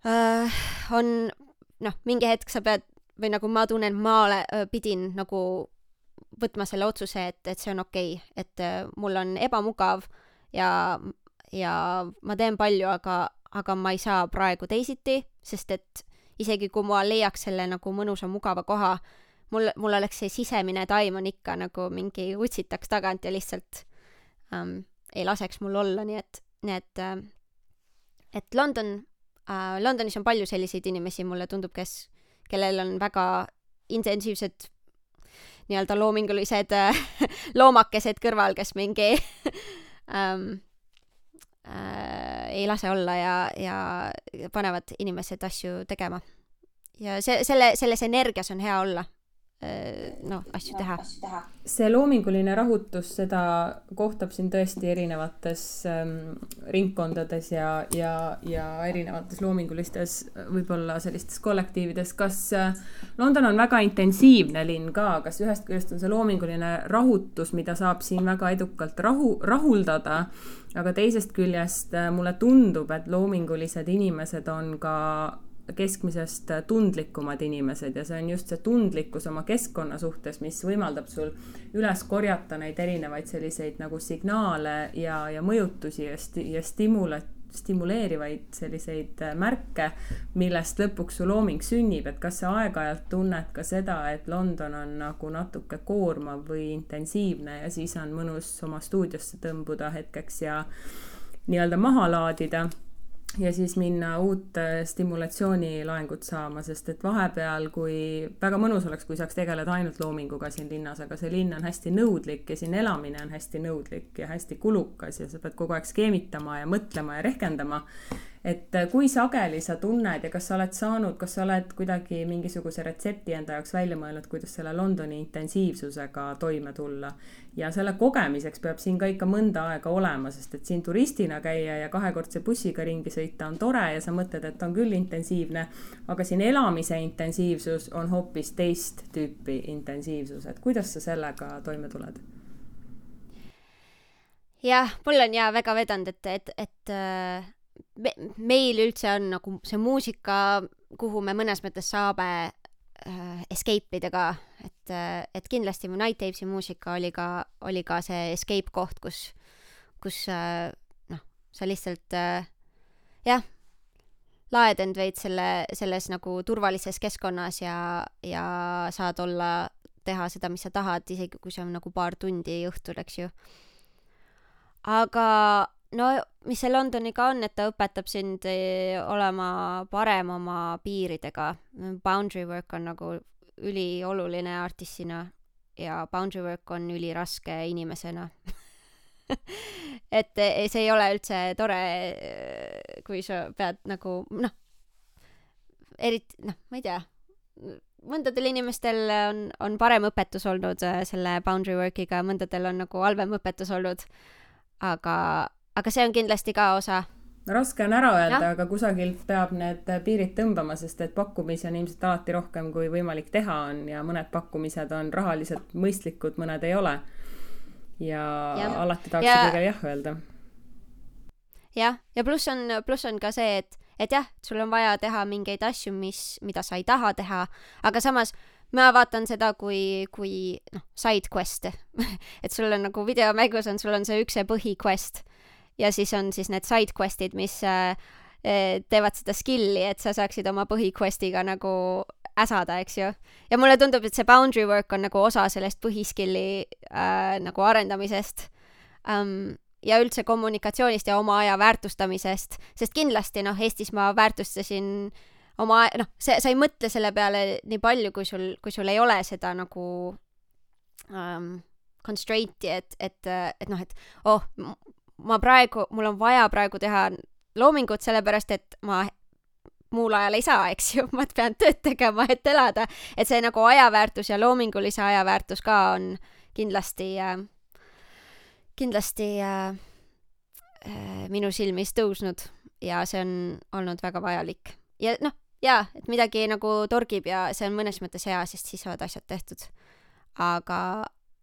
Speaker 1: äh, on noh, mingi hetk sa pead või nagu ma tunnen, ma ole, pidin nagu võtma selle otsuse, et, et see on okei okay., et mul on ebamugav ja, ja ma teen palju, aga, aga ma ei saa praegu teisiti, sest et isegi kui ma leiaks selle nagu mõnusa mugava koha, mul, mul oleks see sisemine taim on ikka nagu mingi utsitaks tagant ja lihtsalt ähm, ei laseks mul olla, nii et, nii et äh,, et London äh,, Londonis on palju selliseid inimesi, mulle tundub, kes, kellel on väga intensiivsed nii-öelda loomingulised loomakesed kõrval, kes mingi ähm, äh, ei lase olla ja, ja panevad inimesed asju tegema. ja see, selle, selles energias on hea olla. noh, asju teha.
Speaker 2: see loominguline rahutus, seda kohtab siin tõesti erinevates ähm, ringkondades ja, ja, ja erinevates loomingulistes äh, võib-olla sellistes kollektiivides. kas äh, London on väga intensiivne linn ka, kas ühest küljest on see loominguline rahutus, mida saab siin väga edukalt rahu, rahuldada, aga teisest küljest äh, mulle tundub, et loomingulised inimesed on ka keskmisest tundlikumad inimesed ja see on just see tundlikkus oma keskkonna suhtes, mis võimaldab sul üles korjata neid erinevaid selliseid nagu signaale ja, ja mõjutusi ja sti-, ja stimula-, stimuleerivaid selliseid märke, millest lõpuks su looming sünnib, et kas sa aeg-ajalt tunned ka seda, et London on nagu natuke koormav või intensiivne ja siis on mõnus oma stuudiosse tõmbuda hetkeks ja nii-öelda maha laadida ja siis minna uut äh, stimulatsioonilaengut saama, sest et vahepeal, kui väga mõnus oleks, kui saaks tegeleda ainult loominguga siin linnas, aga see linn on hästi nõudlik ja siin elamine on hästi nõudlik ja hästi kulukas ja sa pead kogu aeg skeemitama ja mõtlema ja rehkendama. et äh, kui sageli sa tunned ja kas sa oled saanud, kas sa oled kuidagi mingisuguse retsepti enda jaoks välja mõelnud, kuidas selle Londoni intensiivsusega toime tulla ja selle kogemiseks peab siin ka ikka mõnda aega olema, sest et siin turistina käia ja kahekordse bussiga ringi sõita on tore ja sa mõtled, et on küll intensiivne, aga siin elamise intensiivsus on hoopis teist tüüpi intensiivsus, et kuidas sa sellega toime tuled?
Speaker 1: jah, mul on ja väga vedanud, et, et, et äh, me, meil üldse on nagu see muusika, kuhu me mõnes mõttes saame äh, escape ida ka, et äh,, et kindlasti mu Night Tapes'i muusika oli ka, oli ka see escape koht, kus, kus äh, noh, sa lihtsalt äh, jah, laed end veits selle, selles nagu turvalises keskkonnas ja, ja saad olla, teha seda, mis sa tahad, isegi kui see on nagu paar tundi õhtul, eks ju. Aga no mis see Londoniga on, et ta õpetab sind eh, olema parem oma piiridega. Boundary work on nagu ülioluline artistina ja boundary work on üliraske inimesena. et eh, see ei ole üldse tore, kui sa pead nagu noh, eriti noh, ma ei tea, mõndadel inimestel on, on parem õpetus olnud eh, selle boundary work'iga, mõndadel on nagu halvem õpetus olnud aga, aga see on kindlasti ka osa.
Speaker 2: raske on ära öelda aga kusagilt peab need piirid tõmbama, sest et pakkumisi on ilmselt alati rohkem, kui võimalik teha on ja mõned pakkumised on rahaliselt mõistlikud, mõned ei ole. ja
Speaker 1: Jah.
Speaker 2: alati tahaks
Speaker 1: Ja-
Speaker 2: kõigele jah öelda.
Speaker 1: jah, ja pluss on, pluss on ka see, et, et jah, sul on vaja teha mingeid asju, mis, mida sa ei taha teha, aga samas ma vaatan seda kui, kui noh, side quest'e. et sul on nagu videomängus on, sul on see üks see põhiquest ja siis on siis need side quest'id, mis äh, eh, teevad seda skill'i, et sa saaksid oma põhiquest'iga nagu äsada, eks ju. ja mulle tundub, et see boundary work on nagu osa sellest põhiskill'i äh, nagu arendamisest um,. ja üldse kommunikatsioonist ja oma aja väärtustamisest, sest kindlasti noh, Eestis ma väärtustasin oma, noh, see, sa ei mõtle selle peale nii palju, kui sul, kui sul ei ole seda nagu um, constraint'i, et, et, et noh, et oh, ma praegu, mul on vaja praegu teha loomingut, sellepärast et ma muul ajal ei saa, eks ju, ma pean tööd tegema, et elada, et see nagu ajaväärtus ja loomingulise aja väärtus ka on kindlasti äh,, kindlasti äh, äh, minu silmis tõusnud ja see on olnud väga vajalik. ja noh, jaa, et midagi nagu torgib ja see on mõnes mõttes hea, sest siis saavad asjad tehtud. aga,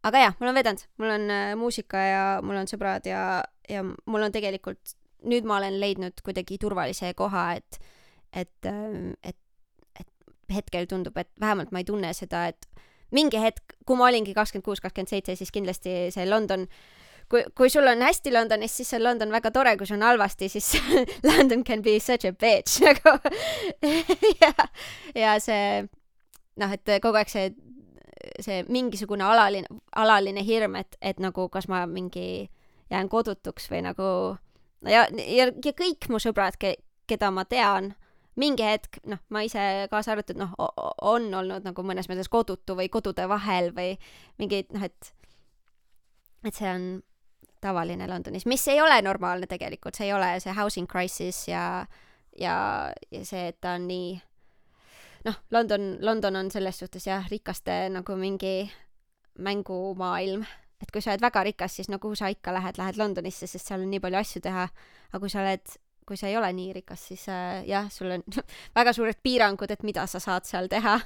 Speaker 1: aga jah, mul on vedanud, mul on äh, muusika ja mul on sõbrad ja, ja mul on tegelikult, nüüd ma olen leidnud kuidagi turvalise koha, et, et, et, et hetkel tundub, et vähemalt ma ei tunne seda, et mingi hetk, kui ma olingi kakskümmend kuus, kakskümmend seitse, siis kindlasti see London, kui, kui sul on hästi Londonis, siis on London väga tore, kui sul on halvasti, siis London can be such a bitch nagu ja, ja see noh, et kogu aeg see, see mingisugune alaline, alaline hirm, et, et nagu kas ma mingi jään kodutuks või nagu ja, ja, ja kõik mu sõbrad, keda ma tean, mingi hetk, noh, ma ise kaasa arvatud, noh, on olnud nagu mõnes mõttes kodutu või kodude vahel või mingi noh, et et see on tavaline Londonis, mis ei ole normaalne tegelikult, see ei ole see housing crisis ja ja, ja see, et ta on nii noh, London, London on selles suhtes jah, rikaste nagu mingi mängumaailm, et kui sa oled väga rikas, siis no kuhu sa ikka lähed, lähed Londonisse, sest seal on nii palju asju teha, aga kui sa oled, kui sa ei ole nii rikas, siis äh, jah, sul on väga suured piirangud, et mida sa saad seal teha.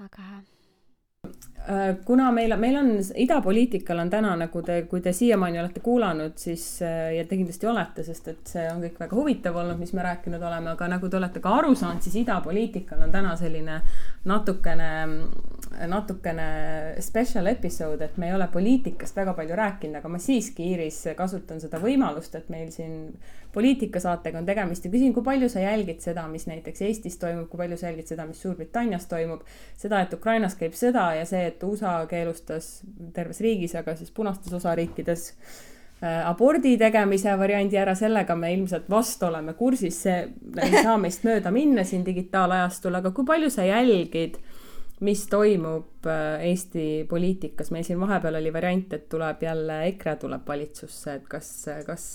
Speaker 1: aga
Speaker 2: kuna meil, meil on idapoliitikal on täna nagu te, kui te siiamaani olete kuulanud, siis äh, ja te kindlasti olete, sest et see on kõik väga huvitav olnud, mis me rääkinud oleme, aga nagu te olete ka aru saanud, siis idapoliitikal on täna selline natukene, natukene special episode, et me ei ole poliitikast väga palju rääkinud, aga ma siiski, Iiris, kasutan seda võimalust, et meil siin poliitikasaatega on tegemist ja küsin, kui palju sa jälgid seda, mis näiteks Eestis toimub, kui palju sa jälgid seda, mis Suurbritannias toimub, seda, et Ukrainas käib sõda ja see, et USA keelustas terves riigis, aga siis punastes osariikides äh, abordi tegemise variandi ära, sellega me ilmselt vast oleme kursis, see ei saa meist mööda minna siin digitaalajastul, aga kui palju sa jälgid, mis toimub äh, Eesti poliitikas, meil siin vahepeal oli variant, et tuleb jälle EKRE tuleb valitsusse, et kas, kas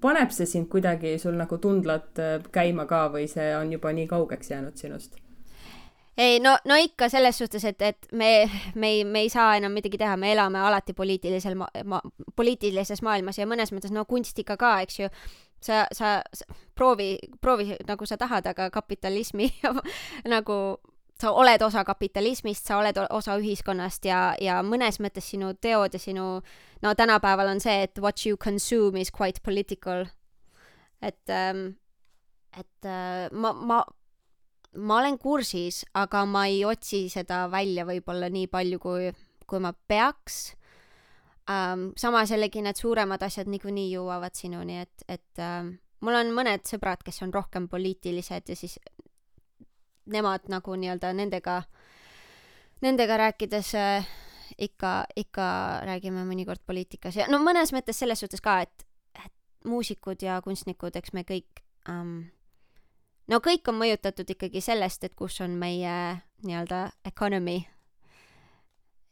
Speaker 2: paneb see sind kuidagi sul nagu tundlad äh, käima ka või see on juba nii kaugeks jäänud sinust?
Speaker 1: Ei no, no ikka selles suhtes, et, et me, me ei, me ei saa enam midagi teha, me elame alati poliitilisel ma-, ma-, poliitilises maailmas ja mõnes mõttes no kunstiga ka, eks ju. sa, sa, sa, proovi, proovi nagu sa tahad, aga kapitalismi nagu sa oled osa kapitalismist, sa oled osa ühiskonnast ja, ja mõnes mõttes sinu teod ja sinu, no tänapäeval on see, et what you consume is quite political. et, et äh, ma, ma, ma olen kursis, aga ma ei otsi seda välja võib-olla nii palju, kui, kui ma peaks um,. samas jällegi need suuremad asjad niikuinii jõuavad sinuni, et, et um, mul on mõned sõbrad, kes on rohkem poliitilised ja siis nemad nagu nii-öelda nendega, nendega rääkides äh, ikka, ikka räägime mõnikord poliitikas ja no mõnes mõttes selles suhtes ka, et, et muusikud ja kunstnikud, eks me kõik um, no kõik on mõjutatud ikkagi sellest, et kus on meie nii-öelda economy.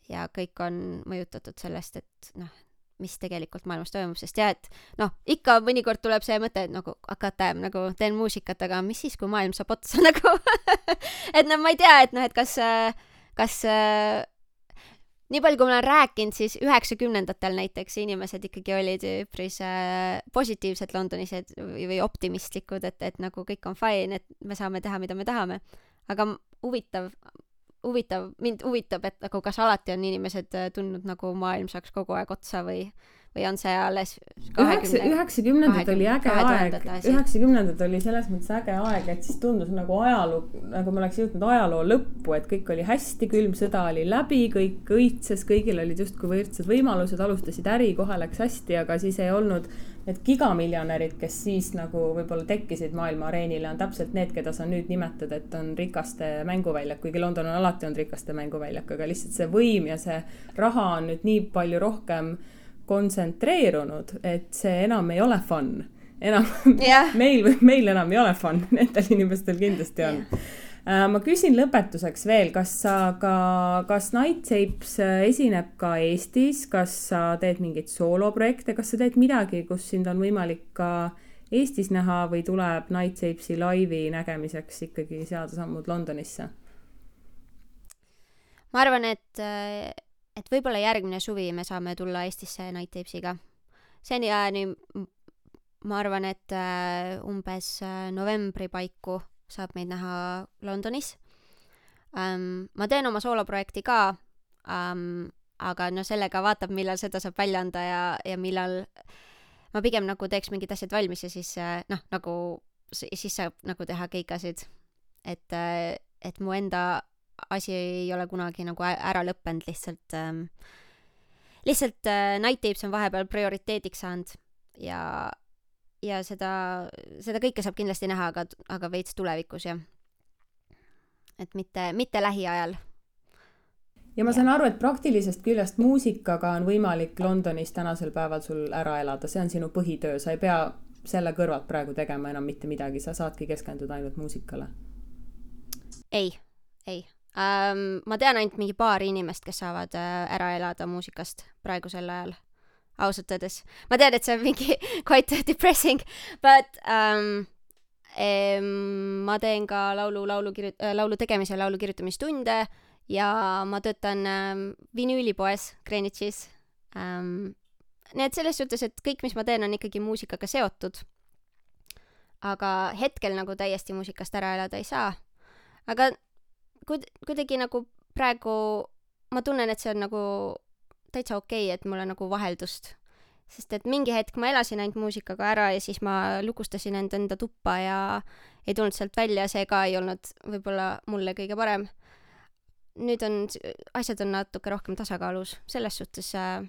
Speaker 1: ja kõik on mõjutatud sellest, et noh, mis tegelikult maailmas toimub, sest jah, et noh, ikka mõnikord tuleb see mõte, et nagu hakata nagu teen muusikat, aga mis siis, kui maailm saab otsa nagu et no ma ei tea, et noh, et kas, kas nii palju, kui ma olen rääkinud, siis üheksakümnendatel näiteks inimesed ikkagi olid üpris äh, positiivsed Londonis või, optimistlikud, et, et nagu kõik on fine, et me saame teha, mida me tahame. aga huvitav, huvitav, mind huvitab, et nagu kas alati on inimesed äh, tundnud nagu maailm saaks kogu aeg otsa või, või on see alles
Speaker 2: üheksa, üheksakümnendad oli äge aeg. üheksakümnendad oli selles mõttes äge aeg, et siis tundus nagu ajaloo, nagu me oleks jõudnud ajaloo lõppu, et kõik oli hästi, külm sõda oli läbi, kõik õitses, kõigil olid justkui võrdsed võimalused, alustasid äri, kohe läks hästi, aga siis ei olnud need gigamiljonärid, kes siis nagu võib-olla tekkisid maailma areenile, on täpselt need, keda sa nüüd nimetad, et on rikaste mänguväljak, kuigi London on alati olnud rikaste mänguväljak, aga lihtsalt see võim ja see raha on nüüd nii palju rohkem kontsentreerunud, et see enam ei ole fun. enam
Speaker 1: Jah.
Speaker 2: meil, meil enam ei ole fun, nendel inimestel kindlasti on yeah.. ma küsin lõpetuseks veel, kas sa ka, kas Nightsapes esineb ka Eestis, kas sa teed mingeid sooloprojekte, kas sa teed midagi, kus sind on võimalik ka Eestis näha või tuleb Nightsapesi laivi nägemiseks ikkagi seada sammud Londonisse?
Speaker 1: ma arvan, et, et võib-olla järgmine suvi me saame tulla Eestisse Night Tapesiga. seniajani m- ma arvan, et äh, umbes äh, novembri paiku saab meid näha Londonis um,. ma teen oma sooloprojekti ka um,, aga no sellega vaatab, millal seda saab välja anda ja, ja millal ma pigem nagu teeks mingid asjad valmis ja siis äh, noh, nagu siis saab nagu teha keikasid. et, et mu enda asi ei ole kunagi nagu ära lõppenud, lihtsalt ähm,, lihtsalt äh, Night Tapes on vahepeal prioriteediks saanud ja, ja seda, seda kõike saab kindlasti näha, aga, aga veits tulevikus jah. et mitte, mitte lähiajal.
Speaker 2: ja ma saan aru, et praktilisest küljest muusikaga on võimalik Londonis tänasel päeval sul ära elada, see on sinu põhitöö, sa ei pea selle kõrvalt praegu tegema enam mitte midagi, sa saadki keskenduda ainult muusikale.
Speaker 1: ei, ei ähm,. ma tean ainult mingi paari inimest, kes saavad äh, ära elada muusikast praegusel ajal, ausalt öeldes. ma tean, et see on mingi quite depressing, but um, em, ma teen ka laulu, laulu kirjut-, laulu tegemise, laulu kirjutamistunde ja ma töötan ähm, vinüülipoes Greenwichis ähm,. nii et selles suhtes, et kõik, mis ma teen, on ikkagi muusikaga seotud. aga hetkel nagu täiesti muusikast ära elada ei saa aga kud-, kuidagi nagu praegu ma tunnen, et see on nagu täitsa okei okay,, et mul on nagu vaheldust. sest et mingi hetk ma elasin ainult muusikaga ära ja siis ma lukustasin end enda tuppa ja ei tulnud sealt välja, see ka ei olnud võib-olla mulle kõige parem. nüüd on, asjad on natuke rohkem tasakaalus, selles suhtes äh,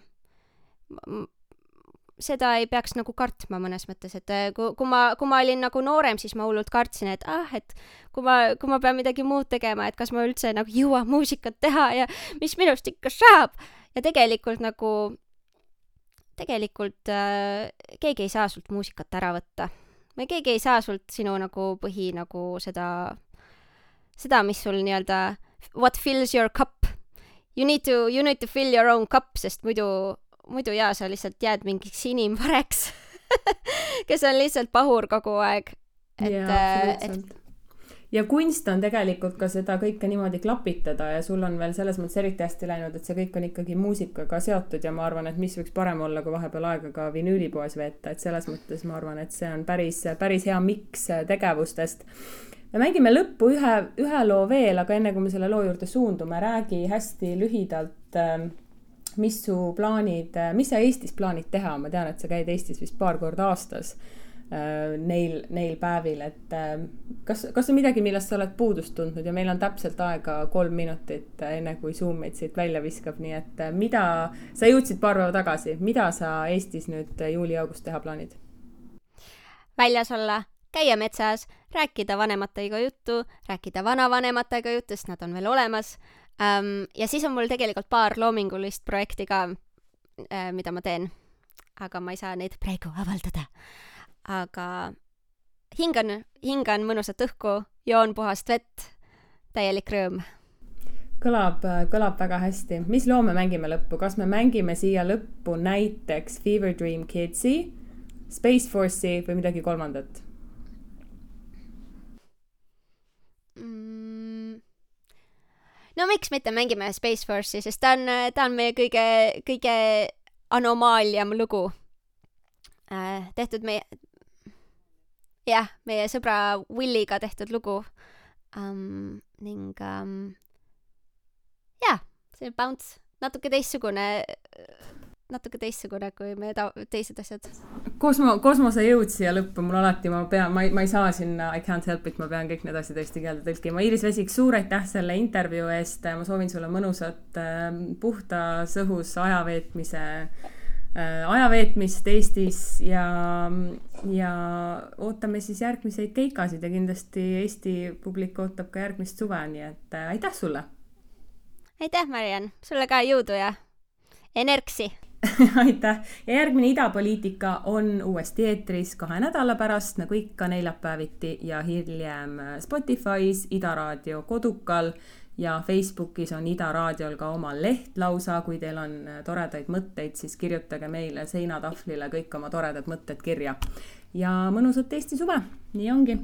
Speaker 1: seda ei peaks nagu kartma mõnes mõttes, et äh, kui, kui ma, kui ma olin nagu noorem, siis ma hullult kartsin, et ah, et kui ma, kui ma pean midagi muud tegema, et kas ma üldse nagu jõuan muusikat teha ja mis minust ikka saab. ja tegelikult nagu, tegelikult äh, keegi ei saa sult muusikat ära võtta. või keegi ei saa sult sinu nagu põhi nagu seda, seda, mis sul nii-öelda what fills your cup. You need to, you need to fill your own cup, sest muidu, muidu jaa, sa lihtsalt jääd mingiks inimvareks, kes on lihtsalt pahur kogu aeg. et, et
Speaker 2: ja kunst on tegelikult ka seda kõike niimoodi klapitada ja sul on veel selles mõttes eriti hästi läinud, et see kõik on ikkagi muusikaga seotud ja ma arvan, et mis võiks parem olla, kui vahepeal aega ka vinüülipoes veeta, et selles mõttes ma arvan, et see on päris, päris hea miks tegevustest. me mängime lõppu ühe, ühe loo veel, aga enne kui me selle loo juurde suundume, räägi hästi lühidalt, mis su plaanid, mis sa Eestis plaanid teha, ma tean, et sa käid Eestis vist paar korda aastas äh, neil, neil päevil, et äh, kas, kas on midagi, millest sa oled puudust tundnud? Ja meil on täpselt aega kolm minutit, enne kui Zoom meid siit välja viskab, nii et äh, mida, sa jõudsid paar päeva tagasi, mida sa Eestis nüüd juuli-august teha plaanid?
Speaker 1: väljas olla, käia metsas, rääkida vanematega juttu, rääkida vanavanematega juttu, sest nad on veel olemas um,. ja siis on mul tegelikult paar loomingulist projekti ka uh,, mida ma teen. aga ma ei saa neid praegu avaldada. aga hingan, hingan mõnusat õhku, joon puhast vett, täielik rõõm.
Speaker 2: kõlab, kõlab väga hästi. mis loo me mängime lõppu, kas me mängime siia lõppu näiteks Fever Dream Kidsi, Space Force'i või midagi kolmandat?
Speaker 1: No miks mitte mängime Space Force'i, sest ta on, ta on meie kõige, kõige anomaaliam lugu äh,. tehtud meie, jah, meie sõbra Williga tehtud lugu um,. ning um, jah, see bounce, natuke teistsugune, natuke teistsugune kui meie ta-, teised asjad.
Speaker 2: kosmo, kosmosejõud siia lõppu, mul alati, ma pean, ma ei, ma ei saa sinna I can't help it, ma pean kõik need asjad eesti keelde tõlkima. Iiris Vesik, suur aitäh selle intervjuu eest, ma soovin sulle mõnusat äh, puhtas õhus aja veetmise äh,, aja veetmist Eestis ja, ja ootame siis järgmiseid keikasid ja kindlasti Eesti publik ootab ka järgmist suve, nii et äh, aitäh sulle
Speaker 1: aitäh, Mariann, sulle ka jõudu ja energsi
Speaker 2: aitäh. Ja järgmine idapoliitika on uuesti eetris kahe nädala pärast, nagu ikka neljapäeviti ja hiljem Spotify's, Ida raadio kodukal. Ja Facebookis on Ida raadiol ka oma leht lausa, kui teil on toredaid mõtteid, siis kirjutage meile seinatahvlile kõik oma toredad mõtted kirja. ja mõnusat Eesti suve, nii ongi